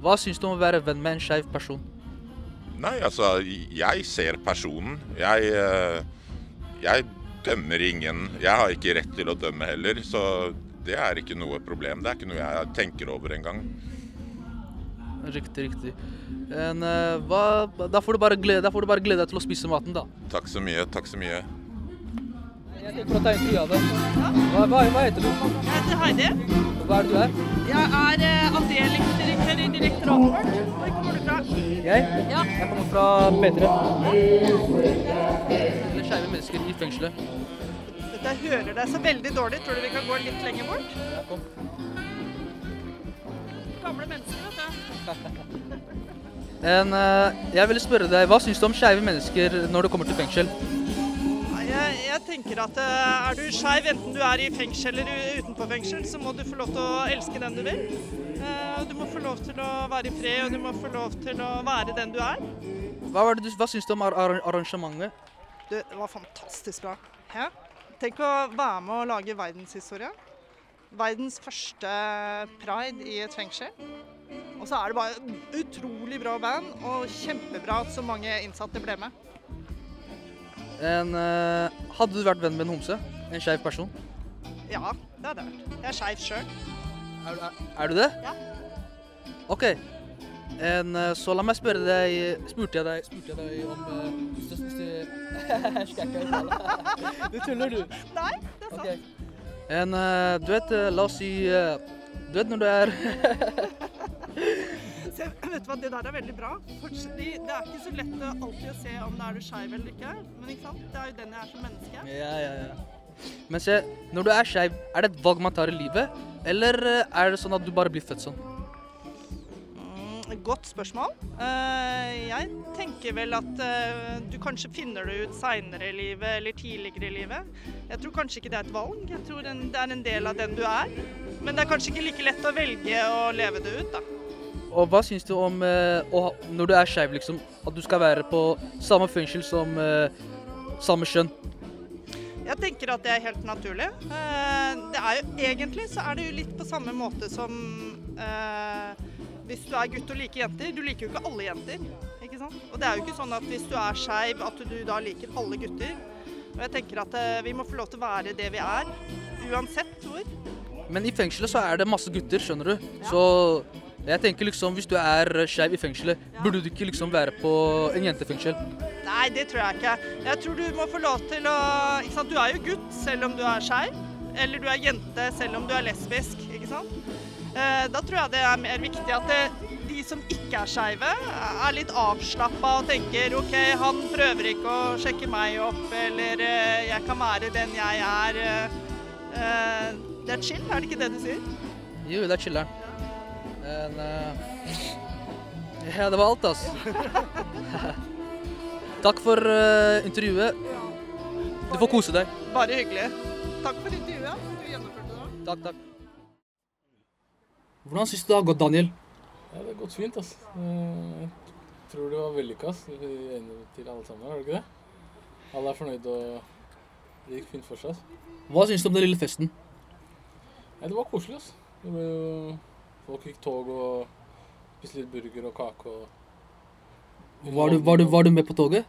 Speaker 12: Hva syns du om å være venn med en skeiv person?
Speaker 15: Nei, altså, jeg ser personen. Jeg, eh, jeg dømmer ingen. Jeg har ikke rett til å dømme heller, så det er ikke noe problem. Det er ikke noe jeg tenker over engang.
Speaker 12: Riktig, riktig. En, eh, hva, da, får du bare glede, da får du bare glede deg til å spise maten, da.
Speaker 15: Takk så mye, takk så mye.
Speaker 12: Jeg tenker å ta intervju av deg. Hva, hva, hva heter du?
Speaker 16: Jeg heter Heidi.
Speaker 12: Hva er det du er?
Speaker 16: Jeg er eh, avdelingsdirektør i direktoratet vårt. Hvor kommer du fra?
Speaker 12: Jeg?
Speaker 16: Ja.
Speaker 12: Jeg kommer fra P3. Skeive mennesker i fengselet.
Speaker 16: Dette hører deg så veldig dårlig. Tror du vi kan gå litt lenger bort?
Speaker 12: Ja, kom.
Speaker 16: Gamle mennesker, vet du.
Speaker 12: En, jeg ville spørre deg, Hva syns du om skeive mennesker når det kommer til fengsel?
Speaker 16: Jeg, jeg tenker at eh, er du skeiv, enten du er i fengsel eller utenfor fengsel, så må du få lov til å elske den du vil. Eh, Du må få lov til å være i fred, og du må få lov til å være den du er.
Speaker 12: Hva, du, hva syns du om ar ar arrangementet?
Speaker 16: Du, det var fantastisk bra. Hæ? Tenk å være med å lage verdenshistorie. Verdens første pride i et fengsel. Og så er det bare utrolig bra band, og kjempebra at så mange innsatte ble med.
Speaker 12: En, eh, hadde du vært venn med en homse? En skeiv person?
Speaker 16: Ja, det hadde jeg vært. Jeg er skeiv sjøl.
Speaker 12: Er, er, er du det?
Speaker 16: Ja.
Speaker 12: OK. En, eh, så la meg spørre deg Spurte jeg deg, spurte jeg deg om eh, Skal jeg ikke uttale? Du tuller, du.
Speaker 16: Nei, det er sant.
Speaker 12: En, eh, du vet, eh, la oss si eh, Du vet når du er
Speaker 16: Se, vet du hva, Det der er veldig bra. Fordi det er ikke så lett å alltid å se om det er du skeiv eller ikke. Men ikke sant? det er jo den jeg er som menneske.
Speaker 12: Ja, ja, ja. Men se, når du er skeiv, er det et valg man tar i livet? Eller er det sånn at du bare blir født sånn?
Speaker 16: Godt spørsmål. Eh, jeg tenker vel at eh, du kanskje finner det ut seinere i livet eller tidligere i livet. Jeg tror kanskje ikke det er et valg. Jeg tror det er en del av den du er. Men det er kanskje ikke like lett å velge å leve det ut, da.
Speaker 12: Og hva syns du om eh, når du er skeiv, liksom? At du skal være på samme fengsel som samme kjønn?
Speaker 16: Jeg tenker at det er helt naturlig. Det er jo, egentlig så er det jo litt på samme måte som eh, hvis du er gutt og liker jenter. Du liker jo ikke alle jenter. ikke sant? Og det er jo ikke sånn at hvis du er skeiv, at du da liker alle gutter. Og jeg tenker at eh, vi må få lov til å være det vi er, uansett hvor.
Speaker 12: Men i fengselet så er det masse gutter, skjønner du. Så jeg tenker liksom, hvis du er skeiv i fengselet, burde du ikke liksom være på en jentefengsel?
Speaker 16: Nei, det tror jeg ikke. Jeg tror du må få lov til å ikke sant? Du er jo gutt selv om du er skeiv. Eller du er jente selv om du er lesbisk. ikke sant? Eh, Da tror jeg det er mer viktig at det, de som ikke er skeive, er litt avslappa og tenker OK, han prøver ikke å sjekke meg opp, eller eh, jeg kan være den jeg er. eh, eh, Det er chill, er det ikke det du sier?
Speaker 12: Jo, det er chiller'n. Eh, Ja, det var alt, altså. Takk for uh, intervjuet. Du får kose deg.
Speaker 16: Bare hyggelig. Takk for intervjuet. Du gjennomførte det.
Speaker 12: Takk, takk. Hvordan syns du det har gått, Daniel?
Speaker 3: Ja, det har gått fint, altså. Eh, Jeg tror det var vellykka ass, til alle sammen, er det ikke det? Alle er fornøyd og det gikk fint for seg. ass.
Speaker 12: Hva syns du om den lille festen?
Speaker 3: Ja, det var koselig, altså. Det ble jo Folk gikk tog og spiste litt burger og kake og
Speaker 12: Var du, var du, var du med på toget?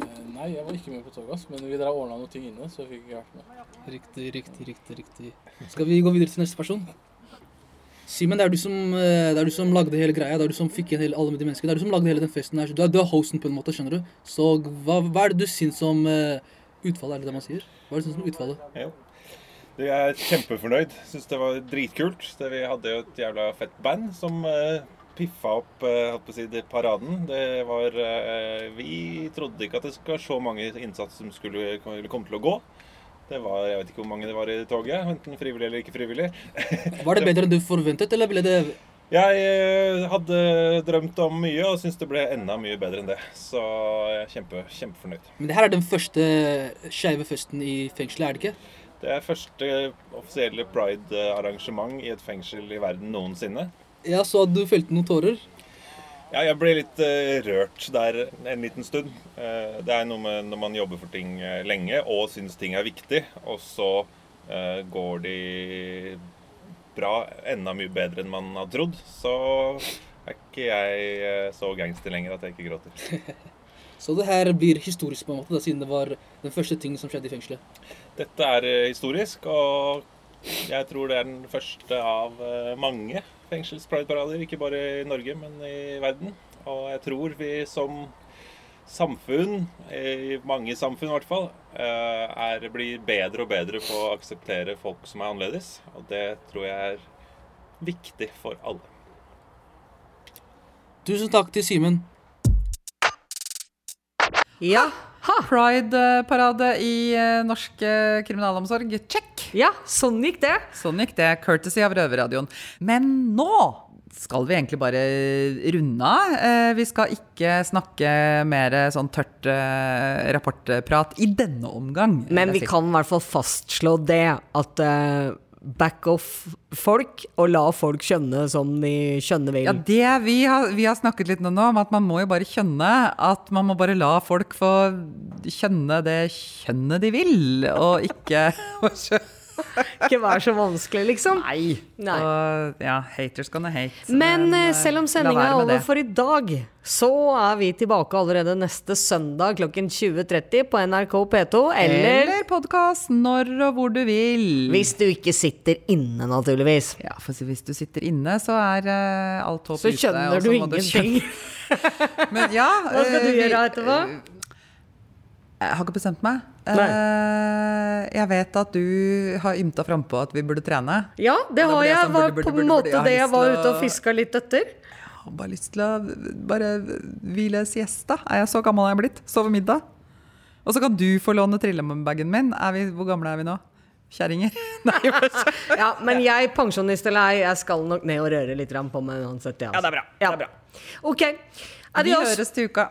Speaker 3: Eh, Nei, jeg var ikke med på toget, ass, men vi ordna noen ting inne, så jeg fikk ikke vært med.
Speaker 12: Riktig, riktig, riktig. riktig. Skal vi gå videre til neste person? Simen, det eh, det er du som lagde hele greia. Det er du som fikk hele, alle de menneskene. Det er du som lagde hele den festen her. Du er, du er hosten på en måte, skjønner du. Så hva, hva er det du syns om uh, utfallet, er det det man sier? Hva er det du syns om utfallet?
Speaker 7: Jo. Jeg er kjempefornøyd. Syns det var dritkult. Det, vi hadde jo et jævla fett band som uh, piffa opp uh, si, paraden. Det var uh, Vi trodde ikke at det skulle være så mange innsats som skulle komme kom til å gå. Det var, Jeg vet ikke hvor mange det var i toget, enten frivillig eller ikke frivillig.
Speaker 12: Var det bedre enn du forventet, eller ble det
Speaker 7: Jeg eh, hadde drømt om mye og syns det ble enda mye bedre enn det. Så jeg er kjempe, kjempefornøyd.
Speaker 12: Men det her er den første skeive festen i fengselet, er det ikke?
Speaker 7: Det er første offisielle pride-arrangement i et fengsel i verden noensinne.
Speaker 12: Ja, så du felte noen tårer?
Speaker 7: Ja, jeg ble litt eh, rørt der en liten stund. Eh, det er noe med når man jobber for ting eh, lenge og syns ting er viktig, og så går de bra, enda mye bedre enn man har trodd, så er ikke jeg så gangster lenger at jeg ikke gråter.
Speaker 12: Så det her blir historisk på en måte, da, siden det var den første ting som skjedde i fengselet.
Speaker 7: Dette er historisk, og jeg tror det er den første av mange fengsels-prideparader. Ikke bare i Norge, men i verden. Og jeg tror vi som samfunn, i mange samfunn i hvert fall,
Speaker 17: eh, er, blir bedre og bedre på å akseptere folk som er annerledes. Og det tror jeg er viktig for alle.
Speaker 10: Tusen takk til Simen.
Speaker 1: Ja.
Speaker 2: Pride-parade i eh, norsk eh, kriminalomsorg. Check!
Speaker 1: Ja, sånn gikk det.
Speaker 2: Sånn gikk det. Courtesy av Røverradioen. Men nå skal vi egentlig bare runde av. Eh, Vi skal ikke snakke mer sånn tørt eh, rapportprat i denne omgang.
Speaker 1: Men vi kan i hvert fall fastslå det, at back off folk, og la folk skjønne som de skjønne vil.
Speaker 2: Ja, det vi har, vi har snakket litt nå om at man må jo bare kjønne at man må bare la folk få kjønne det kjønnet de vil, og ikke
Speaker 1: Ikke være så vanskelig, liksom.
Speaker 2: Nei. Og, ja, haters gonna hate.
Speaker 1: Men eh,
Speaker 2: eh,
Speaker 1: selv om sendinga er over for i dag, så er vi tilbake allerede neste søndag klokken 20.30 på NRK P2, eller,
Speaker 2: Eller podkast når og hvor du vil.
Speaker 1: Hvis du ikke sitter inne, naturligvis.
Speaker 2: Ja, for hvis du sitter inne, så er uh, alt håp
Speaker 1: Så skjønner du ingenting.
Speaker 2: Men ja
Speaker 1: Hva skal du
Speaker 2: vi-
Speaker 1: gjøre etterpå?
Speaker 2: Jeg har ikke bestemt meg. Eh, jeg vet at du har ymta frampå at vi burde trene.
Speaker 1: Ja, det har jeg.
Speaker 2: sånn,
Speaker 1: var
Speaker 2: burde, burde,
Speaker 1: på en måte det jeg var ute og fiska litt etter.
Speaker 2: Jeg har bare lyst til å bare hvile siesta. Er jeg så gammel er jeg blitt? Sove middag. Og så kan du få låne trillebagen min. Er vi, hvor gamle er vi nå? Kjerringer?
Speaker 1: Ja, men jeg, pensjonist eller ei, jeg skal nok ned og røre litt grann på meg uansett. Ja, det er bra. Ja. det er bra. Ok.
Speaker 2: Vi høres til uka.